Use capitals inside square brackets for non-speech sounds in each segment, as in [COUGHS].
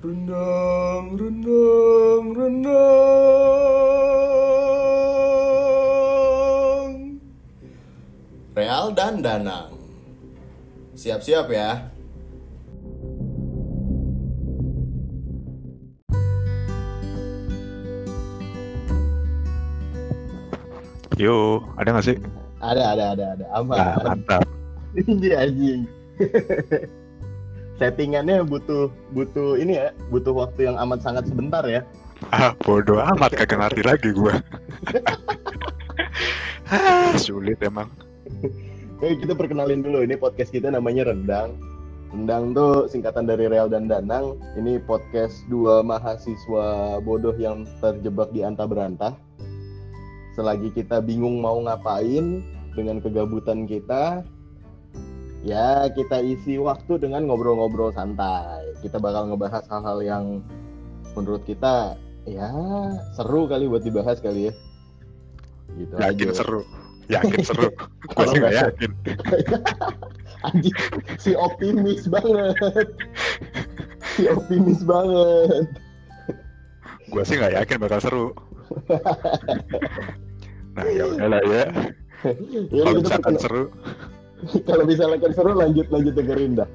Rendang, rendang, rendang. Real dan Danang. Siap-siap ya. Yo, ada nggak sih? Ada, ada, ada, ada. Aman. Nah, mantap. [LAUGHS] Ini anjing. [LAUGHS] Settingannya butuh butuh ini ya, butuh waktu yang amat sangat sebentar ya. Ah, bodoh amat kagak ngerti lagi gua. [LAUGHS] ah, sulit emang. Oke, kita perkenalin dulu. Ini podcast kita namanya Rendang. Rendang tuh singkatan dari Real dan Danang. Ini podcast dua mahasiswa bodoh yang terjebak di antah berantah. Selagi kita bingung mau ngapain dengan kegabutan kita, ya kita isi waktu dengan ngobrol-ngobrol santai. Kita bakal ngebahas hal-hal yang menurut kita ya seru kali buat dibahas kali ya. Gitu Yakin aja. seru. Yakin seru. [LAUGHS] [LAUGHS] Gua Kalau sih nggak nggak yakin. [LAUGHS] Anjing, si optimis banget. Si optimis banget. Gua sih nggak yakin bakal seru. Nah, ya udahlah ya. Ya, Kalau misalkan seru, [LAUGHS] kalau misalnya kan seru lanjut lanjut dengerin dah.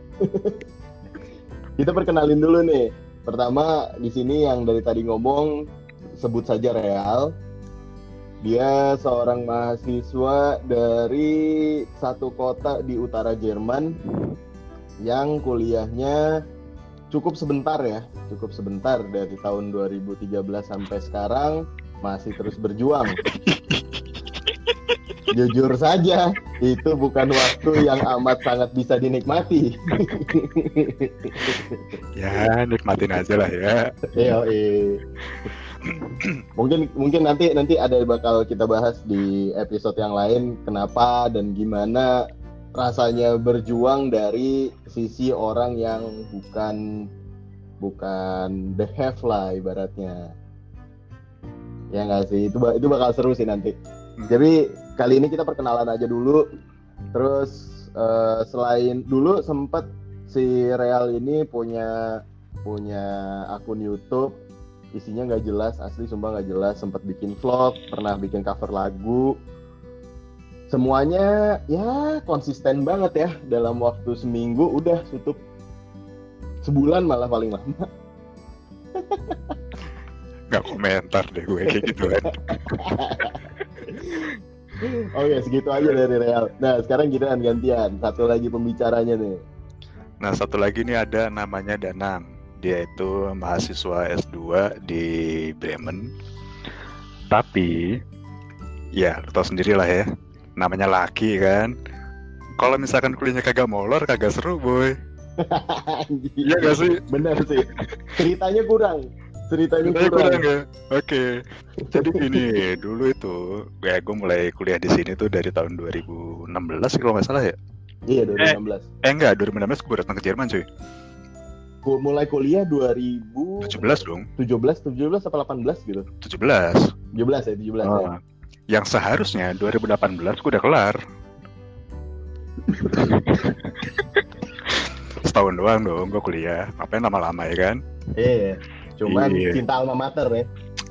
[LAUGHS] kita perkenalin dulu nih. Pertama di sini yang dari tadi ngomong sebut saja Real. Dia seorang mahasiswa dari satu kota di utara Jerman yang kuliahnya cukup sebentar ya, cukup sebentar dari tahun 2013 sampai sekarang masih terus berjuang. [LAUGHS] Jujur saja, itu bukan waktu yang amat sangat bisa dinikmati. ya nikmatin aja lah ya. Iya, mungkin mungkin nanti nanti ada bakal kita bahas di episode yang lain kenapa dan gimana rasanya berjuang dari sisi orang yang bukan bukan the have lah ibaratnya. Ya nggak sih itu itu bakal seru sih nanti. Jadi kali ini kita perkenalan aja dulu. Terus eh, selain dulu sempet si Real ini punya punya akun YouTube. Isinya nggak jelas asli sumpah nggak jelas. Sempat bikin vlog pernah bikin cover lagu. Semuanya ya konsisten banget ya. Dalam waktu seminggu udah tutup. Sebulan malah paling lama. Nggak komentar deh gue kayak gitu kan. [LAUGHS] oke segitu aja dari Real nah sekarang kita gantian satu lagi pembicaranya nih Nah, satu lagi nih ada namanya Danang. Dia itu mahasiswa S2 di Bremen. Tapi ya, lu tau sendiri lah ya. Namanya laki kan. Kalau misalkan kuliahnya kagak molor, kagak seru, boy. [LAUGHS] Iya gak sih? bener sih ceritanya kurang ceritanya Ceritanya kurang, kurang ya? Oke. Jadi gini, dulu itu ya gue mulai kuliah di sini tuh dari tahun 2016 sih kalau nggak salah ya. iya 2016 Eh enggak, 2016 gue datang ke Jerman cuy. Ku- mulai kuliah 2017 17 dong. 17 17 apa 18 gitu 17. 17 ya 17 ya Oh. Yang seharusnya 2018 gue udah kelar. [LAUGHS] Setahun doang dong gue kuliah. Ngapain lama-lama ya kan? Iya. Cuman Iya. cinta alma mater ya.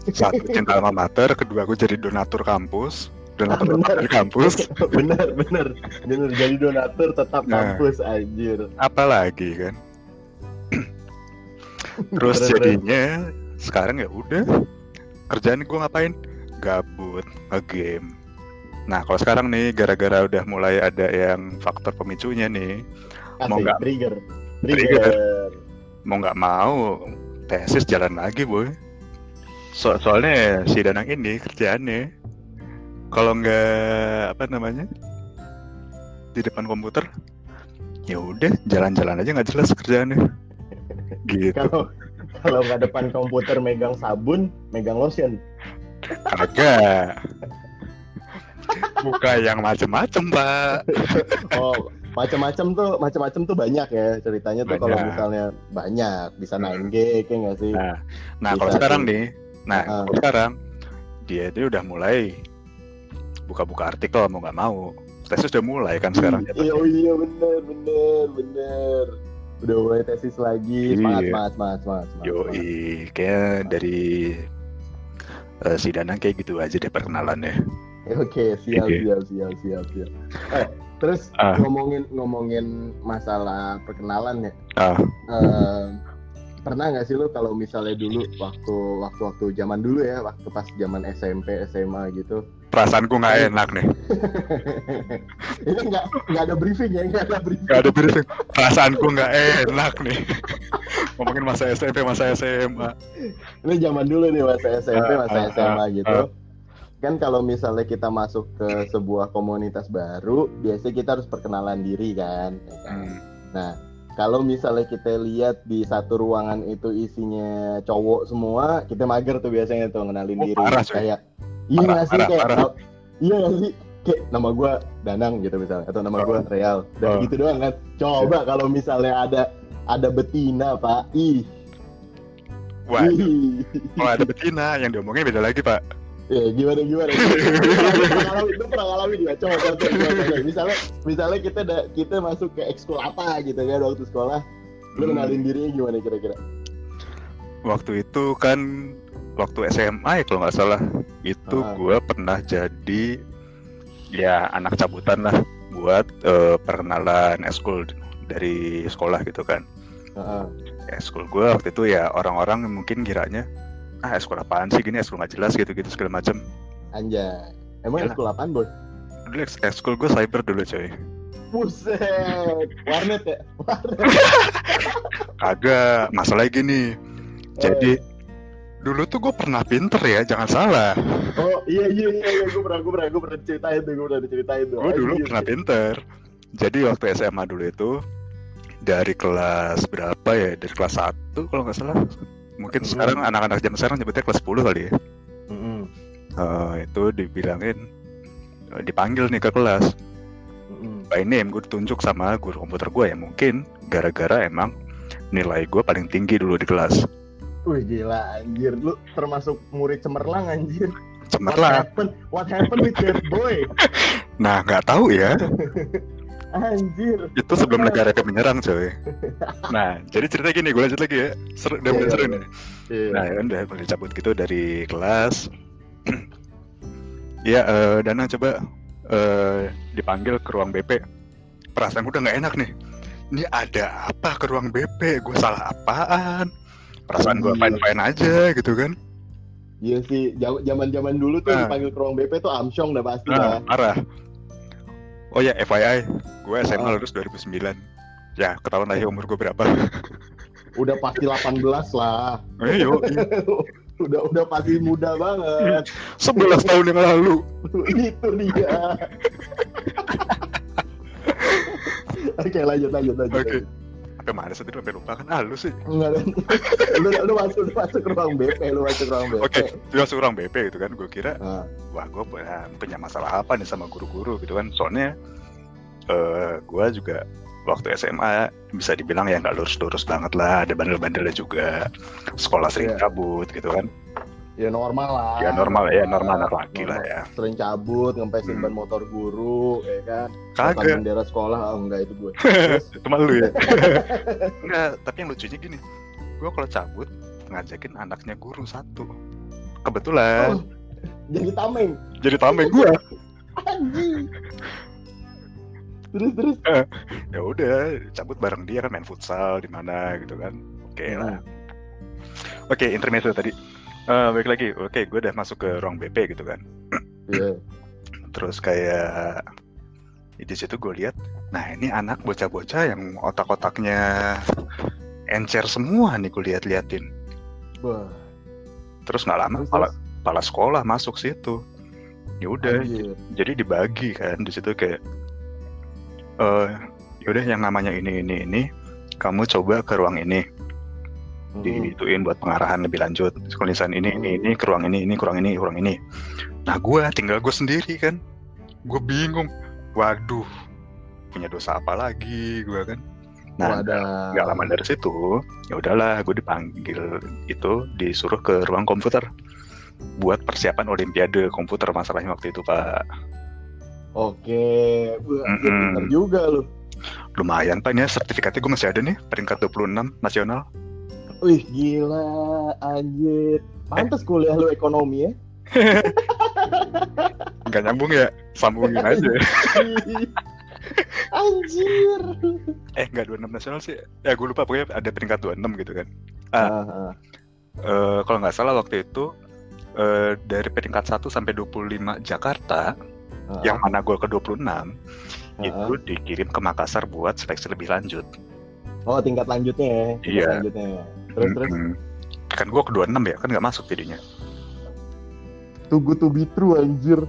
Satu cinta alma mater, kedua gue jadi donatur kampus. Donatur Ah, di kampus. [LAUGHS] bener bener bener jadi donatur tetap Nah. kampus anjir. Apalagi kan? Terus Bener, bener. jadinya sekarang ya udah kerjaan gue ngapain? Gabut, nge-game. Nah kalau sekarang nih gara-gara udah mulai ada yang faktor pemicunya nih, Mau Asik, nggak? trigger. Trigger. Trigger. mau nggak mau tesis jalan lagi boy. So soalnya si Danang ini kerjaannya kalau nggak apa namanya di depan komputer ya udah jalan-jalan aja nggak jelas kerjaannya. [LAUGHS] Gitu. Kalau kalau nggak depan komputer megang sabun, megang lotion. kagak. Buka yang macem-macem pak. [LAUGHS] Oh, macam-macam tuh macam-macam tuh banyak ya ceritanya tuh kalau misalnya banyak bisa naik kayak nggak sih? Nah, nah kalau sekarang nih nah Ah. kalau sekarang dia itu udah mulai buka-buka artikel mau nggak mau tesis udah mulai kan sekarang Iya iya bener bener bener. udah mulai tesis lagi. Iya. Semangat, semangat, semangat, semangat. Yo, kayak dari eh, si Danang kayak gitu aja deh perkenalannya. [LAUGHS] Oke, siap, Oke. siap, siap, siap, siap. Eh, terus Ah. ngomongin ngomongin masalah perkenalan ya. Ah, eh, pernah nggak sih lu kalau misalnya dulu waktu waktu waktu zaman dulu ya, waktu pas zaman SMP, SMA gitu. perasaanku nggak enak nih. [LAUGHS] Ini nggak nggak ada briefing ya, nggak ada briefing. Gak ada briefing. Perasaanku nggak enak nih. Ngomongin masa SMP, masa SMA. Ini zaman dulu nih masa SMP, masa ah, SMA ah, gitu. Kan kalau misalnya kita masuk ke sebuah komunitas baru, biasanya kita harus perkenalan diri kan. ya kan? Hmm. Nah, kalau misalnya kita lihat di satu ruangan itu isinya cowok semua, kita mager tuh biasanya tuh ngenalin Oh, diri. parah, kayak iya Parah, sih parah, kayak parah. oh, iya sih kayak nama gua Danang gitu misalnya atau nama gua Oh. Real. Dan Oh. gitu doang kan. Coba kalau misalnya ada ada betina, Pak. Ih. Wah, ih. kalau ada betina yang diomongin beda lagi pak. Ya, gimana gimana? [LAUGHS] Lu pernah ngalamin, juga. Coba contoh, contoh. Misalnya, misalnya kita da, kita masuk ke ekskul apa gitu kan waktu sekolah, lu Hmm. kenalin dirinya gimana kira-kira? Waktu itu kan waktu SMA ya kalau nggak salah itu Ah. gue pernah jadi ya anak cabutan lah buat eh, perkenalan eskul dari sekolah gitu kan. Heeh. Eskul gue waktu itu ya orang-orang mungkin kiranya ah eskul apaan sih gini eskul nggak jelas gitu-gitu segala macem. Anjay. Emang Yalah. ekskul apaan, Boy? Dulu eskul gue cyber dulu coy. Buset. [LAUGHS] Warnet ya? Warnet. Agak masalah gini. Jadi dulu tuh gue pernah pinter ya, jangan salah. Oh, iya iya iya, iya. gue pernah gue pernah gue pernah ceritain tuh, gue pernah diceritain tuh. Gue dulu Anjir. pernah pinter. Jadi waktu SMA dulu itu dari kelas berapa ya? Dari kelas 1 kalau nggak salah. Mungkin Hmm. sekarang anak-anak zaman sekarang nyebutnya kelas 10 kali ya. Mm-mm. Eh, itu dibilangin eh, dipanggil nih ke kelas. Mm-mm. By name gue ditunjuk sama guru komputer gue ya mungkin gara-gara emang nilai gue paling tinggi dulu di kelas. Wih gila anjir, lu termasuk murid cemerlang anjir. What Cemerlang. happened? What happened with that boy? [LAUGHS] Nah nggak tahu ya. [LAUGHS] Anjir. Itu sebelum negara itu menyerang coy. [LAUGHS] Nah jadi cerita gini gue lanjut lagi ya. Seru, udah mulai iya, seru nih. Iya. Nah, ya udah mulai cabut gitu dari kelas. [CLEARS THROAT] ya, eh, Danang coba eh, dipanggil ke ruang BP. Perasaan gue udah nggak enak nih. Ini ada apa ke ruang BP? Gue salah apaan? Perasaan gue fine-fine aja gitu kan. Iya sih, zaman-zaman dulu tuh Nah. dipanggil ke ruang BP tuh Amsyong dah pasti Nah, lah. parah. Oh ya, FYI, gue SMA Ah. lulus 2009. Ya, ketahuan aja umur gue berapa. [LAUGHS] Udah pasti 18 lah. Eh, yo, [LAUGHS] udah udah pasti muda banget. 11 tahun yang lalu. [LAUGHS] Itu dia. Oke lanjut lanjut lanjut. Oke. Sampai mana sih tadi sampai lupa kan? Ah, lu sih. Enggak lu, lu masuk lu masuk ke ruang BP, lu masuk ke ruang BP. Oke, dia masuk ruang BP gitu kan. Gue kira Nah, wah gue punya, punya masalah apa nih sama guru-guru gitu kan soalnya eh gue juga waktu SMA bisa dibilang ya nggak lurus-lurus banget lah ada bandel-bandelnya juga sekolah sering Iya. cabut gitu kan ya normal lah. ya normal ya normal anak laki lah ya Sering cabut, ngempesin Hmm. ban motor guru, ya kan. Kagak bendera sekolah, oh, enggak itu gue. [LAUGHS] Itu malu ya [LAUGHS] enggak tapi yang lucunya gini gue kalau cabut ngajakin anaknya guru satu kebetulan oh, jadi tameng. jadi tameng gue Anjing. Terus terus. ya udah cabut bareng dia kan main futsal di mana gitu kan oke lah oke intermezzo tadi Eh balik lagi oke gue udah masuk ke ruang BP gitu kan Iya. terus kayak di situ gue lihat nah ini anak bocah-bocah yang otak-otaknya encer semua nih gue lihat-liatin Wah. terus nggak lama kepala, terus. kepala sekolah masuk situ ya udah Anjir. jadi dibagi kan di situ kayak eh yaudah yang namanya ini ini ini kamu coba ke ruang ini. Diituin buat pengarahan lebih lanjut tulisan ini ini ini ke ruang ini ini ke ruang ini ke ruang ini nah gue tinggal gue sendiri kan gue bingung waduh punya dosa apa lagi gue kan nah Wadah. nggak lama dari situ ya udahlah gue dipanggil itu disuruh ke ruang komputer buat persiapan olimpiade komputer masalahnya waktu itu pak Oke. Mm-mm. pinter juga lu. Lumayan pak, ini sertifikatnya gue masih ada nih, peringkat 26 nasional. Wih gila anjir. Pantes kuliah lu ekonomi ya. [LAUGHS] Nggak nyambung ya, sambungin aja. anjir. eh nggak 26 nasional sih, ya gue lupa pokoknya ada peringkat 26 gitu kan. Ah, Ah, ah. eh, kalau nggak salah waktu itu eh, dari peringkat 1 sampai 25 Jakarta, Ah, yang mana gue ke 26, ah, itu dikirim ke Makassar buat seleksi lebih lanjut. Oh tingkat lanjutnya ya. Tingkat Iya. Lanjutnya. ya. Terus terus. Mm-mm. Kan gue ke 26 ya, kan nggak masuk jadinya. Too good to be true anjir.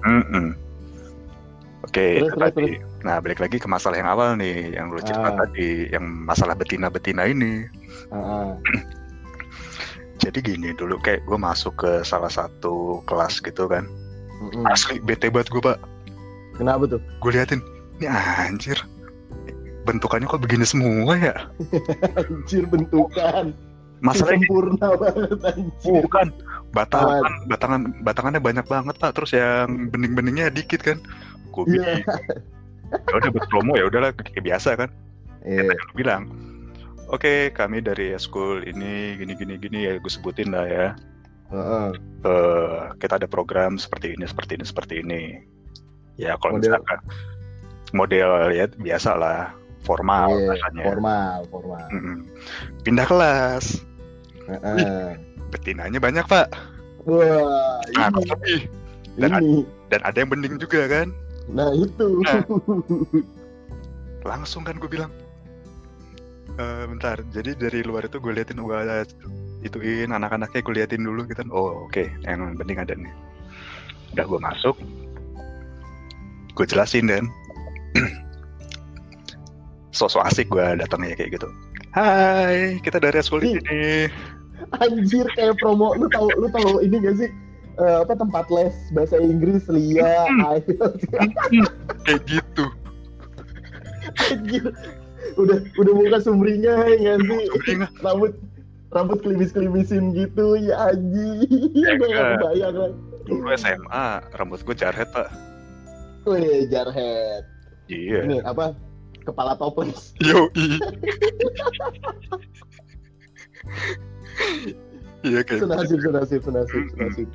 Oke, Terus, itu terus, tadi. Nah, balik lagi ke masalah yang awal nih, yang lu cerita Ah. tadi, yang masalah betina-betina ini. Ah, ah. [CLEARS THROAT] Jadi gini dulu, kayak gue masuk ke salah satu kelas gitu kan. Mm-mm. Asli, bete banget gue, Pak. Kenapa tuh? Gue liatin, ini anjir, bentukannya kok begini semua ya? [LAUGHS] Anjir bentukan. Masalahnya sempurna banget anjir. bukan, batangan, batangan, batangannya banyak banget, Pak. Terus yang bening-beningnya dikit kan. Gue Iya. ya udah buat promo ya udahlah kayak biasa kan. Iya. Aku bilang oke kami dari school ini gini gini gini ya gue sebutin lah ya Heeh. Eh, kita ada program seperti ini seperti ini seperti ini ya kalau Model- misalkan model ya biasa lah formal Iya, rasanya Formal, formal. Mm-mm. pindah kelas Heeh. betinanya banyak pak Wah, nah ini, tapi dan, ada, ini. dan ada yang bening juga kan Nah, itu. Nah. [LAUGHS] langsung kan gue bilang "Eh, bentar jadi dari luar itu gue liatin gue ituin anak-anaknya gue liatin dulu gitu kan oh oke yang penting ada nih udah gue masuk gue jelasin dan [CLEARS THROAT] sosok asik gue datangnya kayak gitu Hai kita dari school Ih. ini Anjir kayak promo lu tahu lu tahu ini gak sih? Eh, apa tempat les bahasa Inggris Lia, IELTS. kayak gitu Anjir. Udah udah buka sumringah ya nggak sih? Rambut rambut klimis-klimisin gitu ya anjing. Gue gak enggak. kebayang kan. dulu SMA rambut gue jarhead pak Wih, jarhead. iya Ini apa? Kepala toples. yo iya kayak Senasib, senasib, senasib, senasib.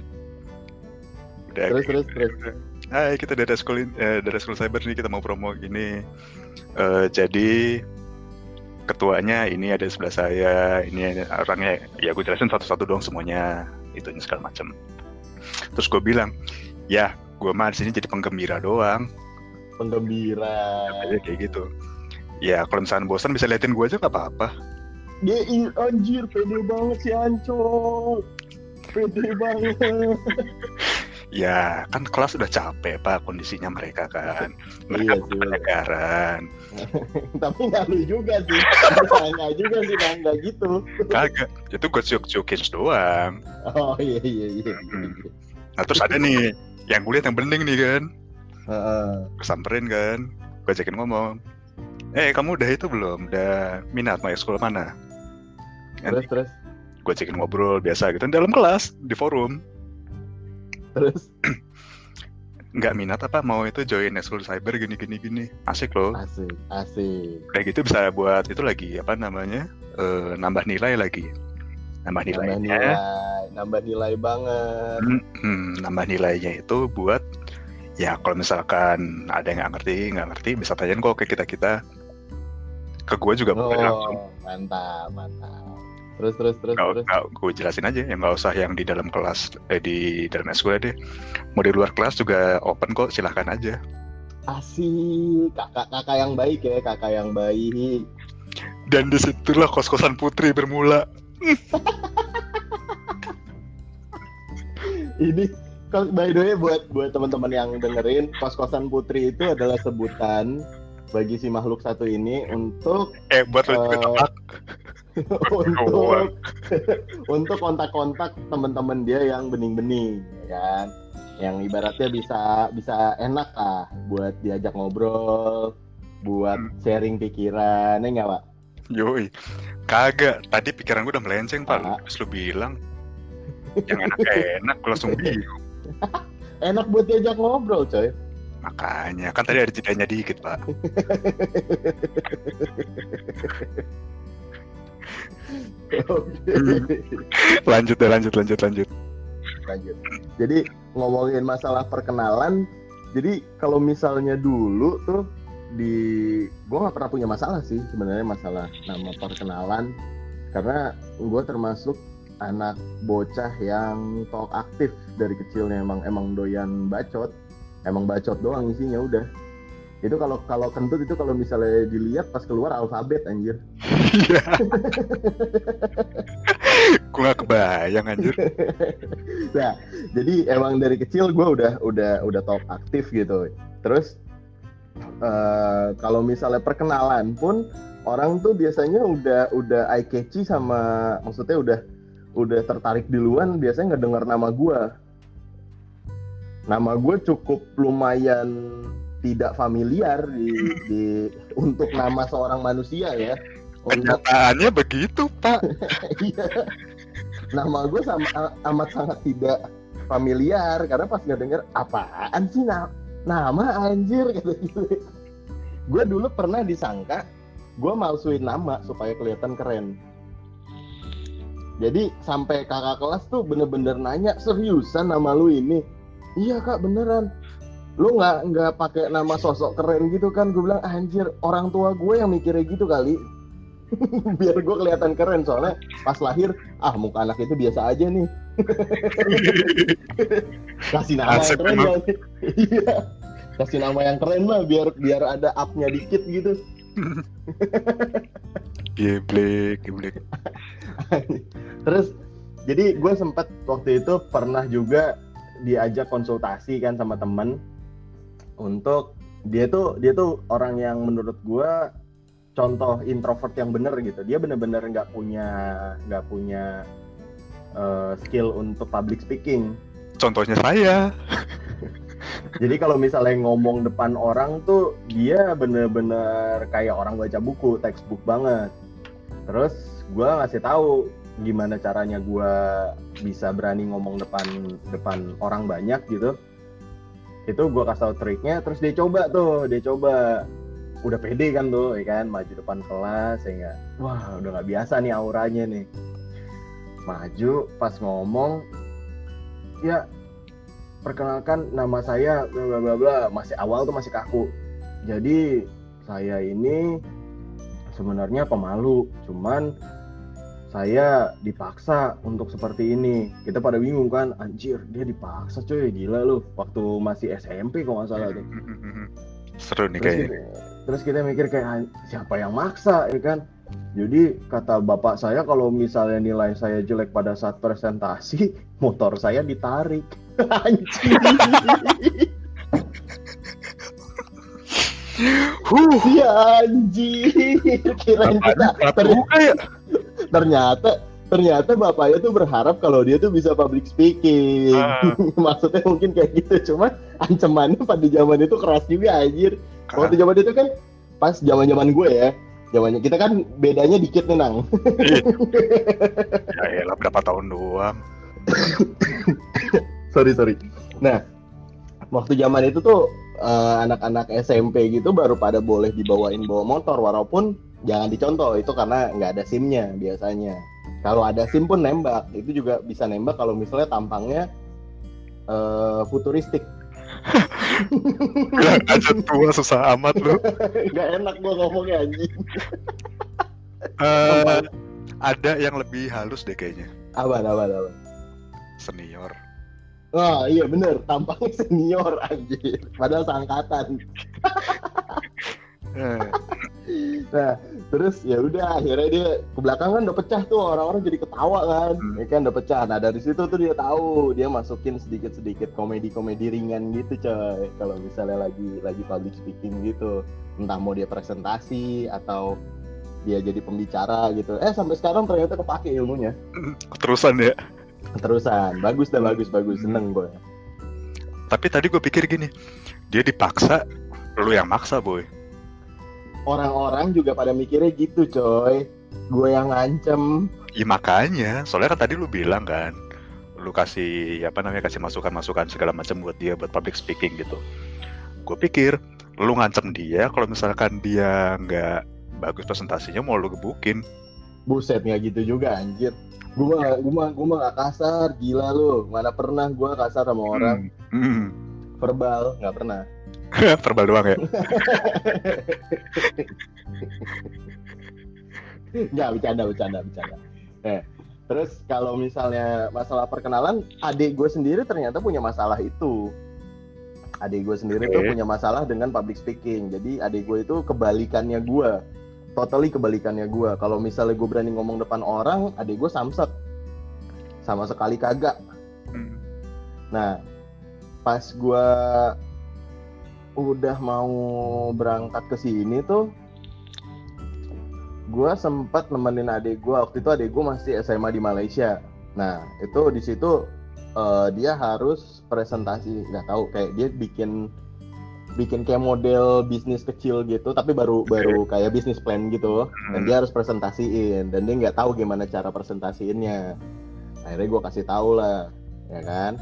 udah Terus, terus, gitu. Hai kita dari school eh, dari school cyber nih kita mau promo gini Eh, jadi ketuanya ini ada sebelah saya ini ada orangnya ya gue jelasin satu-satu dong semuanya itunya segala macam terus gue bilang ya gue mah di sini jadi penggembira doang Penggembira. Katanya kayak gitu ya kalau misalnya bosan bisa liatin gue aja nggak apa-apa Dia anjir pede banget si Ancol. Pede banget. [LAUGHS] ya kan kelas udah capek pak kondisinya mereka kan mereka Iya penyegaran [LAUGHS] Tapi nggak lu juga sih. Nggak juga sih, nggak nggak gitu. kagak itu gue ciuk-ciukin doang Oh iya iya iya. Hmm. Nah terus ada nih yang gue yang bening nih kan, Heeh. gue samperin kan, gue ajakin ngomong, eh kamu udah itu belum, udah minat mau ekskul mana? Terus terus Gue ajakin ngobrol biasa gitu dalam kelas di forum, terus [CLEARS THROAT] nggak minat apa mau itu join ekskul cyber gini gini gini, asik loh. asik asik. Kayak gitu bisa buat itu lagi apa namanya, eh, nambah nilai lagi, nambah Nambah nilainya, nilai, nambah nilai banget. Hmm, hmm, nambah nilainya itu buat ya kalau misalkan ada yang nggak ngerti nggak ngerti bisa tanyain kok ke kita kita. Ke gue juga boleh langsung. Oh mantap mantap. Terus terus terus nggak terus. nggak gue jelasin aja. Ya nggak usah yang di dalam kelas eh di dalam SQ deh. Mau di luar kelas juga open kok silahkan aja. Asik. Kakak kakak yang baik ya kakak yang baik. dan di situlah kos kosan putri bermula. [LAUGHS] Ini by the way buat buat teman-teman yang dengerin kos-kosan putri itu adalah sebutan bagi si makhluk satu ini untuk eh buat tempat [LAUGHS] untuk [LAUGHS] untuk kontak-kontak teman-teman dia yang bening-bening ya kan? Yang ibaratnya bisa bisa enak lah buat diajak ngobrol buat Hmm. sharing pikiran ya nggak pak? Yoi. Kagak. Tadi pikiran gue udah melenceng pak. Ah. terus lu bilang yang enak enak. Gue langsung bingung [LAUGHS] enak buat diajak ngobrol coy Makanya, kan tadi ada jedanya dikit, Pak. [LAUGHS] [LAUGHS] lanjut deh, lanjut, lanjut, lanjut. Lanjut. Jadi ngomongin masalah perkenalan, jadi kalau misalnya dulu tuh di gue nggak pernah punya masalah sih sebenarnya masalah nama perkenalan karena gue termasuk anak bocah yang talk aktif. Dari kecilnya emang emang doyan bacot. Emang bacot doang isinya udah. Itu kalau kalau kentut itu kalau misalnya dilihat pas keluar alfabet anjir. [LAUGHS] Gue gak kebayang anjir. [LAUGHS] Nah jadi emang dari kecil gue udah udah udah talk aktif gitu. Terus uh, kalau misalnya perkenalan pun orang tuh biasanya udah udah eye catchy sama maksudnya udah udah tertarik duluan biasanya nggak dengar nama gue nama gue cukup lumayan tidak familiar di, di untuk nama seorang manusia ya. Kenyataannya untuk... begitu pak. [LAUGHS] Iya. Nama gue sama amat sangat tidak familiar karena pas nggak denger apaan sih nama nama anjir? Kata [LAUGHS] gitu. Gue dulu pernah disangka gue malsuin nama supaya kelihatan keren jadi sampai kakak kelas tuh bener-bener nanya seriusan nama lu ini. Iya kak beneran. Lu nggak nggak pakai nama sosok keren gitu kan? Gue bilang anjir orang tua gue yang mikirnya gitu kali. [LAUGHS] Biar gue kelihatan keren soalnya pas lahir ah muka anak itu biasa aja nih. [LAUGHS] Kasih nama yang keren lah iya. Kasih nama yang keren lah biar biar ada upnya dikit gitu. Geblek geblek [LAUGHS] terus jadi gue sempat waktu itu pernah juga diajak konsultasi kan sama temen untuk dia tuh dia tuh orang yang menurut gue contoh introvert yang bener gitu. Dia bener-bener nggak -bener punya nggak punya uh, skill untuk public speaking. Contohnya saya. [LAUGHS] Jadi kalau misalnya ngomong depan orang tuh dia bener-bener kayak orang baca buku textbook banget. Terus gue ngasih tahu gimana caranya gue bisa berani ngomong depan depan orang banyak gitu. Itu gue kasih tau triknya terus dia coba tuh dia coba. Udah pede kan tuh ya kan? Maju depan kelas sehingga wah udah nggak biasa nih auranya nih. Maju pas ngomong ya perkenalkan nama saya bla bla bla bla. Masih awal tuh masih kaku. Jadi saya ini sebenarnya pemalu cuman saya dipaksa untuk seperti ini. Kita pada bingung kan anjir dia dipaksa cuy gila lu. Waktu masih SMP kok nggak salah tuh. [LAUGHS] Seru nih kayaknya. terus kita mikir kayak siapa yang maksa ya kan? Jadi kata bapak saya kalau misalnya nilai saya jelek pada saat presentasi [LAUGHS] motor saya ditarik. [LAUGHS] Anjing. Huh, ya anjing. Kirain kita ternyata, ya? Ternyata ternyata bapaknya tuh berharap kalau dia tuh bisa public speaking. Uh. [LAUGHS] Maksudnya mungkin kayak gitu, cuma ancamannya pada zaman itu keras juga anjir. Waktu zaman itu kan pas zaman-zaman gue ya, zamannya kita kan bedanya dikit nih nang. [LAUGHS] ya lah berapa tahun doang. [LAUGHS] sorry sorry. Nah, waktu zaman itu tuh uh, anak-anak SMP gitu baru pada boleh dibawain bawa motor walaupun jangan dicontoh itu karena nggak ada simnya biasanya. Kalau ada sim pun nembak itu juga bisa nembak kalau misalnya tampangnya uh, futuristik Gak aja tua susah amat lu. [LAUGHS] Gak enak gua ngomongnya anjing. Uh, ada yang lebih halus deh kayaknya. Apa, apa, apa? Senior. Wah iya bener, tampangnya [LAUGHS] senior anjir. Padahal seangkatan. [LAUGHS] Nah terus ya udah akhirnya dia ke belakang kan udah pecah tuh orang-orang jadi ketawa kan. Hmm. ya kan udah pecah. Nah dari situ tuh dia tahu dia masukin sedikit-sedikit komedi-komedi ringan gitu coy. Kalau misalnya lagi lagi public speaking gitu. Entah mau dia presentasi atau dia jadi pembicara gitu. Eh sampai sekarang ternyata kepake ilmunya. Terusan ya? Terusan bagus dah bagus bagus. Seneng gue tapi tadi gue pikir gini dia dipaksa lu yang maksa boy orang-orang juga pada mikirnya gitu coy. Gue yang ngancem. Ya makanya. Soalnya kan tadi lu bilang kan lu kasih apa namanya kasih masukan-masukan segala macam buat dia buat public speaking gitu. Gue pikir lu ngancem dia kalau misalkan dia nggak bagus presentasinya mau lu gebukin. Buset nggak gitu juga anjir. Gue mah gue mah gue mah gak kasar. Gila lu. Mana pernah gue kasar sama orang. Hmm. Hmm. verbal nggak pernah [LAUGHS] verbal doang ya? [LAUGHS] Nggak bercanda bercanda bercanda. Eh terus kalau misalnya masalah perkenalan adik gue sendiri ternyata punya masalah itu. Adik gue sendiri Oke. tuh punya masalah dengan public speaking. Jadi adik gue itu kebalikannya gue totally kebalikannya gue kalau misalnya gue berani ngomong depan orang adik gue samsek. Sama sekali kagak. Hmm. nah pas gue udah mau berangkat ke sini tuh gue sempat nemenin adik gue waktu itu adik gue masih SMA di Malaysia. Nah itu di situ eh, dia harus presentasi. Nggak tahu kayak dia bikin bikin kayak model bisnis kecil gitu tapi baru baru kayak bisnis plan gitu. Dan Hmm. dia harus presentasiin dan dia nggak tahu gimana cara presentasiinnya. Akhirnya gue kasih tahu lah ya kan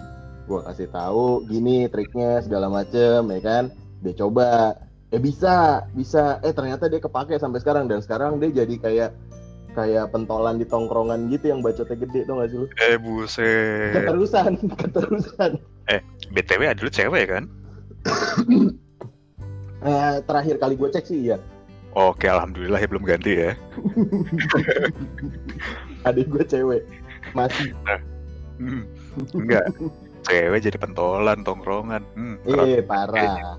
gue kasih tahu gini triknya segala macem ya kan? Dia coba. Eh bisa bisa. Eh ternyata dia kepake sampai sekarang. Dan sekarang dia jadi kayak kayak pentolan di tongkrongan gitu yang bacotnya gede tuh gak sih lu? Eh buset. Keterusan [LAUGHS] keterusan. Btw ada lu cewek kan? [COUGHS] Eh, terakhir kali gue cek sih iya. Oke alhamdulillah ya belum ganti ya. [LAUGHS] Adik gue cewek. Masih. Hmm. enggak [LAUGHS] cewek jadi pentolan tongkrongan. Hmm, eh parah.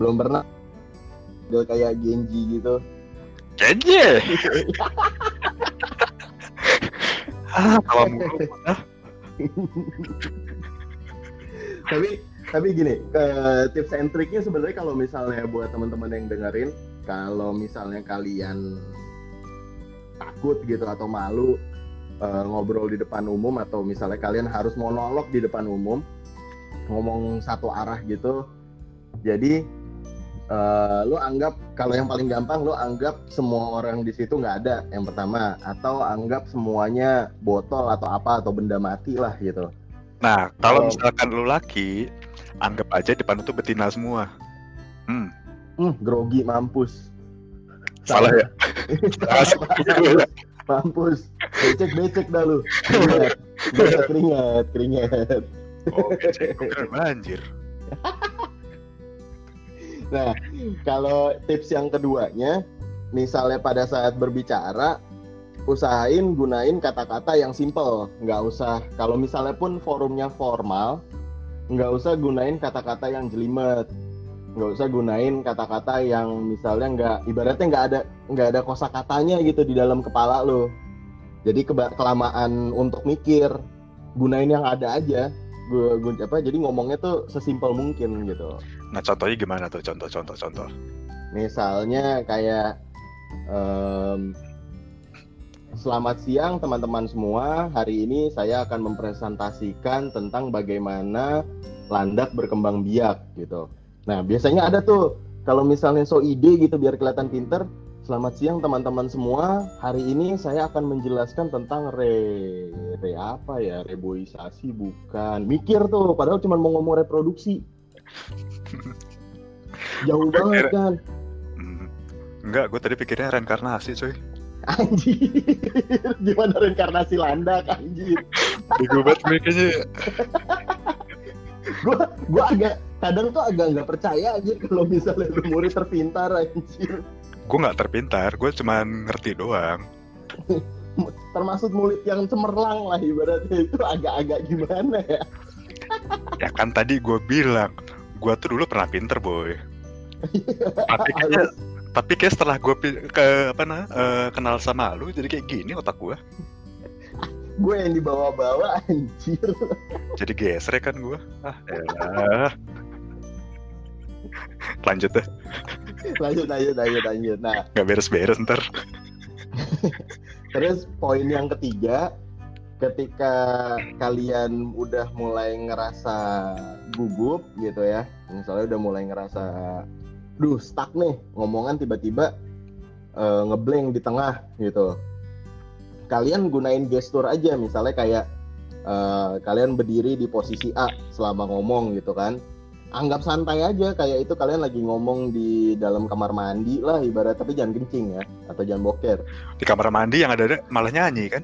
Belum pernah dia kayak Genji gitu. Genje. [LAUGHS] ah, mulu. Tapi tapi gini eh, tips and triknya sebenarnya kalau misalnya buat teman-teman yang dengerin kalau misalnya kalian takut gitu atau malu eh, ngobrol di depan umum atau misalnya kalian harus monolog di depan umum ngomong satu arah gitu jadi eh, lu anggap kalau yang paling gampang lu anggap semua orang di situ nggak ada yang pertama atau anggap semuanya botol atau apa atau benda mati lah gitu Nah, kalau Kalau- misalkan lu laki, anggap aja depan itu betina semua. Hmm, Hmm, grogi mampus. salah ya? [LAUGHS] Mampus. Becek becek dah lu. Keringat. Keringat, keringat. Oh, becek. Kira banjir. Nah, kalau tips yang keduanya, misalnya pada saat berbicara, usahain gunain kata-kata yang simple. Nggak usah, kalau misalnya pun forumnya formal, nggak usah gunain kata-kata yang jelimet. Nggak usah gunain kata-kata yang misalnya nggak, ibaratnya nggak ada nggak ada kosakatanya gitu di dalam kepala lo. Jadi keba- kelamaan untuk mikir, gunain yang ada aja. Gu- gu- apa jadi ngomongnya tuh sesimpel mungkin gitu. Nah, contohnya gimana tuh? Contoh, contoh, contoh. Misalnya kayak em, Selamat siang teman-teman semua. Hari ini saya akan mempresentasikan tentang bagaimana landak berkembang biak gitu. Nah, biasanya ada tuh kalau misalnya so ide gitu biar kelihatan pinter. Selamat siang teman-teman semua. Hari ini saya akan menjelaskan tentang re re apa ya? Reboisasi bukan. Mikir tuh padahal cuma mau ngomong reproduksi. [LAUGHS] Jauh banget kan. Hmm. Enggak, gue tadi pikirnya reinkarnasi, coy. Anjir, gimana reinkarnasi landak anjir? Bego banget gue kayaknya. Gua gua agak kadang tuh agak nggak percaya anjir kalau misalnya lu murid terpintar anjir. Gue nggak terpintar, gue cuma ngerti doang. [LAUGHS] Termasuk murid yang cemerlang lah ibaratnya itu agak-agak gimana ya? Ya kan tadi gue bilang, gue tuh dulu pernah pinter, boy. Tapi [LAUGHS] kayaknya, tapi kayak setelah gue ke apa nah, eh, kenal sama lu, jadi kayak gini otak gue. Gue yang dibawa-bawa anjir. Jadi geser kan gue. Ah, elah. Lanjut deh, Lanjut lanjut lanjut lanjut. Nah, nggak beres-beres ntar. [LAUGHS] Terus poin yang ketiga, ketika kalian udah mulai ngerasa gugup gitu ya, misalnya udah mulai ngerasa, duh stuck nih, ngomongan tiba-tiba eh, ngeblank di tengah gitu. Kalian gunain gestur aja, misalnya kayak eh, kalian berdiri di posisi A selama ngomong gitu kan. Anggap santai aja kayak itu kalian lagi ngomong di dalam kamar mandi lah ibarat tapi jangan kencing ya atau jangan boker. Di kamar mandi yang ada, -ada malah nyanyi kan?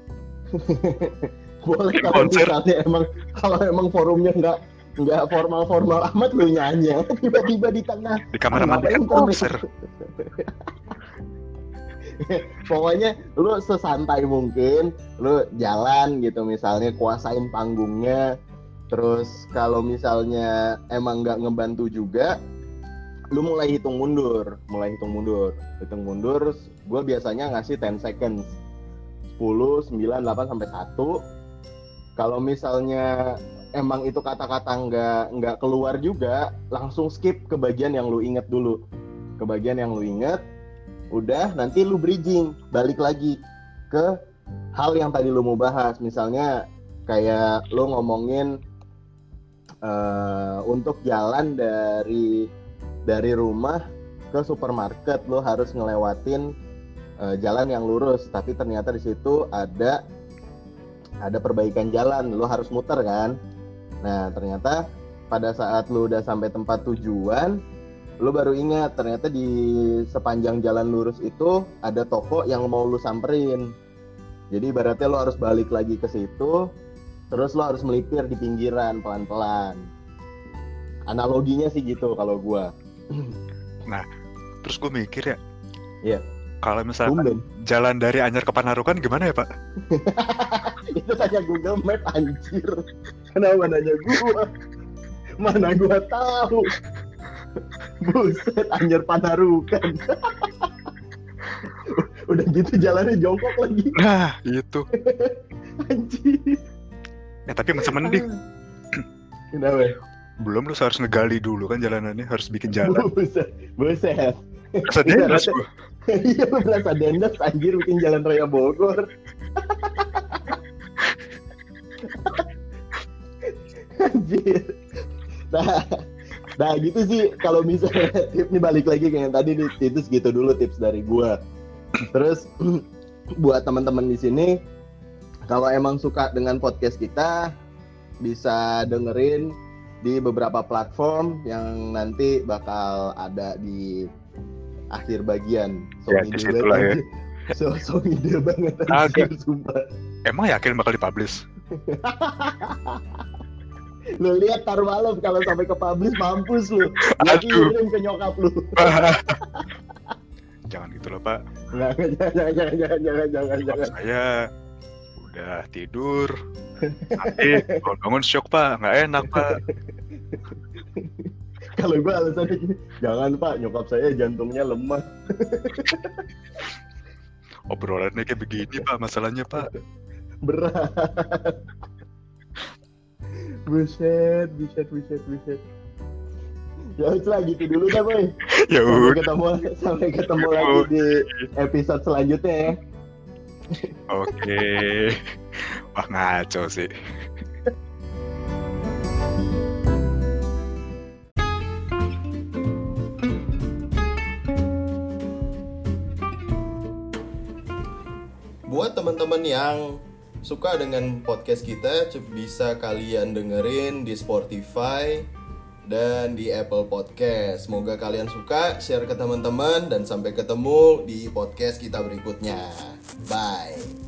[LAUGHS] Boleh kalau misalnya emang kalau emang forumnya nggak nggak formal formal amat lu nyanyi. [LAUGHS] Tiba-tiba di tengah. Di kamar mandi kan konser. [LAUGHS] Pokoknya lu sesantai mungkin lu jalan gitu misalnya kuasain panggungnya Terus kalau misalnya emang nggak ngebantu juga, lu mulai hitung mundur, mulai hitung mundur, hitung mundur. Gue biasanya ngasih 10 seconds, 10, 9, 8 sampai 1. Kalau misalnya emang itu kata-kata nggak nggak keluar juga, langsung skip ke bagian yang lu inget dulu, ke bagian yang lu inget. Udah, nanti lu bridging, balik lagi ke hal yang tadi lu mau bahas. Misalnya kayak lu ngomongin uh, untuk jalan dari dari rumah ke supermarket lo harus ngelewatin uh, jalan yang lurus. Tapi ternyata di situ ada ada perbaikan jalan. Lo harus muter kan? Nah ternyata pada saat lo udah sampai tempat tujuan lo baru ingat ternyata di sepanjang jalan lurus itu ada toko yang mau lo samperin. Jadi ibaratnya lo harus balik lagi ke situ terus lo harus melipir di pinggiran pelan-pelan. Analoginya sih gitu kalau gue [CLEARS THROAT] nah terus gue mikir ya. Iya. Kalau misalnya jalan dari Anyer ke Panarukan gimana ya pak? [LAUGHS] Itu tanya Google Map anjir. Kenapa nanya gue mana gue tahu? Buset Anyer Panarukan. [LAUGHS] Udah gitu jalannya jongkok lagi. Nah itu. [LAUGHS] Anjir Ya tapi mending. [LAUGHS] Kenapa? Belum lu harus ngegali dulu kan jalanannya, harus bikin jalan. [LAUGHS] Buset. Buset. Rasa dendas gua. [LAUGHS] Iya lu berasa dendas anjir bikin jalan raya Bogor. anjir. Nah, nah gitu sih kalau misalnya tips nih balik lagi kayak yang tadi nih itu segitu dulu tips dari gua. Terus [CLEARS THROAT] buat teman-teman di sini kalau emang suka dengan podcast kita, bisa dengerin di beberapa platform yang nanti bakal ada di akhir bagian. [LAUGHS] So ya, ide banget. Ya. So, so ide banget Agak. sumpah. Emang yakin bakal dipublish? [LAUGHS] lu lihat tar malam kalau sampai ke publish mampus lu. Lagi kirim ke nyokap lu. [LAUGHS] jangan gitu loh, Pak. Jangan, jangan, jangan, jangan, jangan, jangan, jangan. Saya udah tidur. Nanti kalau bangun shock pak nggak enak pak. [LAUGHS] Kalau gue alasannya gini jangan pak nyokap saya jantungnya lemah. [LAUGHS] Obrolannya kayak begini pak masalahnya pak. Berat. Buset buset buset buset. Ya udah gitu dulu dah boy. [LAUGHS] Ya sampai ketemu sampai ketemu lagi di episode selanjutnya ya Oke. [LAUGHS] Wah ngaco sih. Buat teman-teman yang suka dengan podcast kita, bisa kalian dengerin di Spotify dan di Apple Podcast. Semoga kalian suka, share ke teman-teman dan sampai ketemu di podcast kita berikutnya. Bye.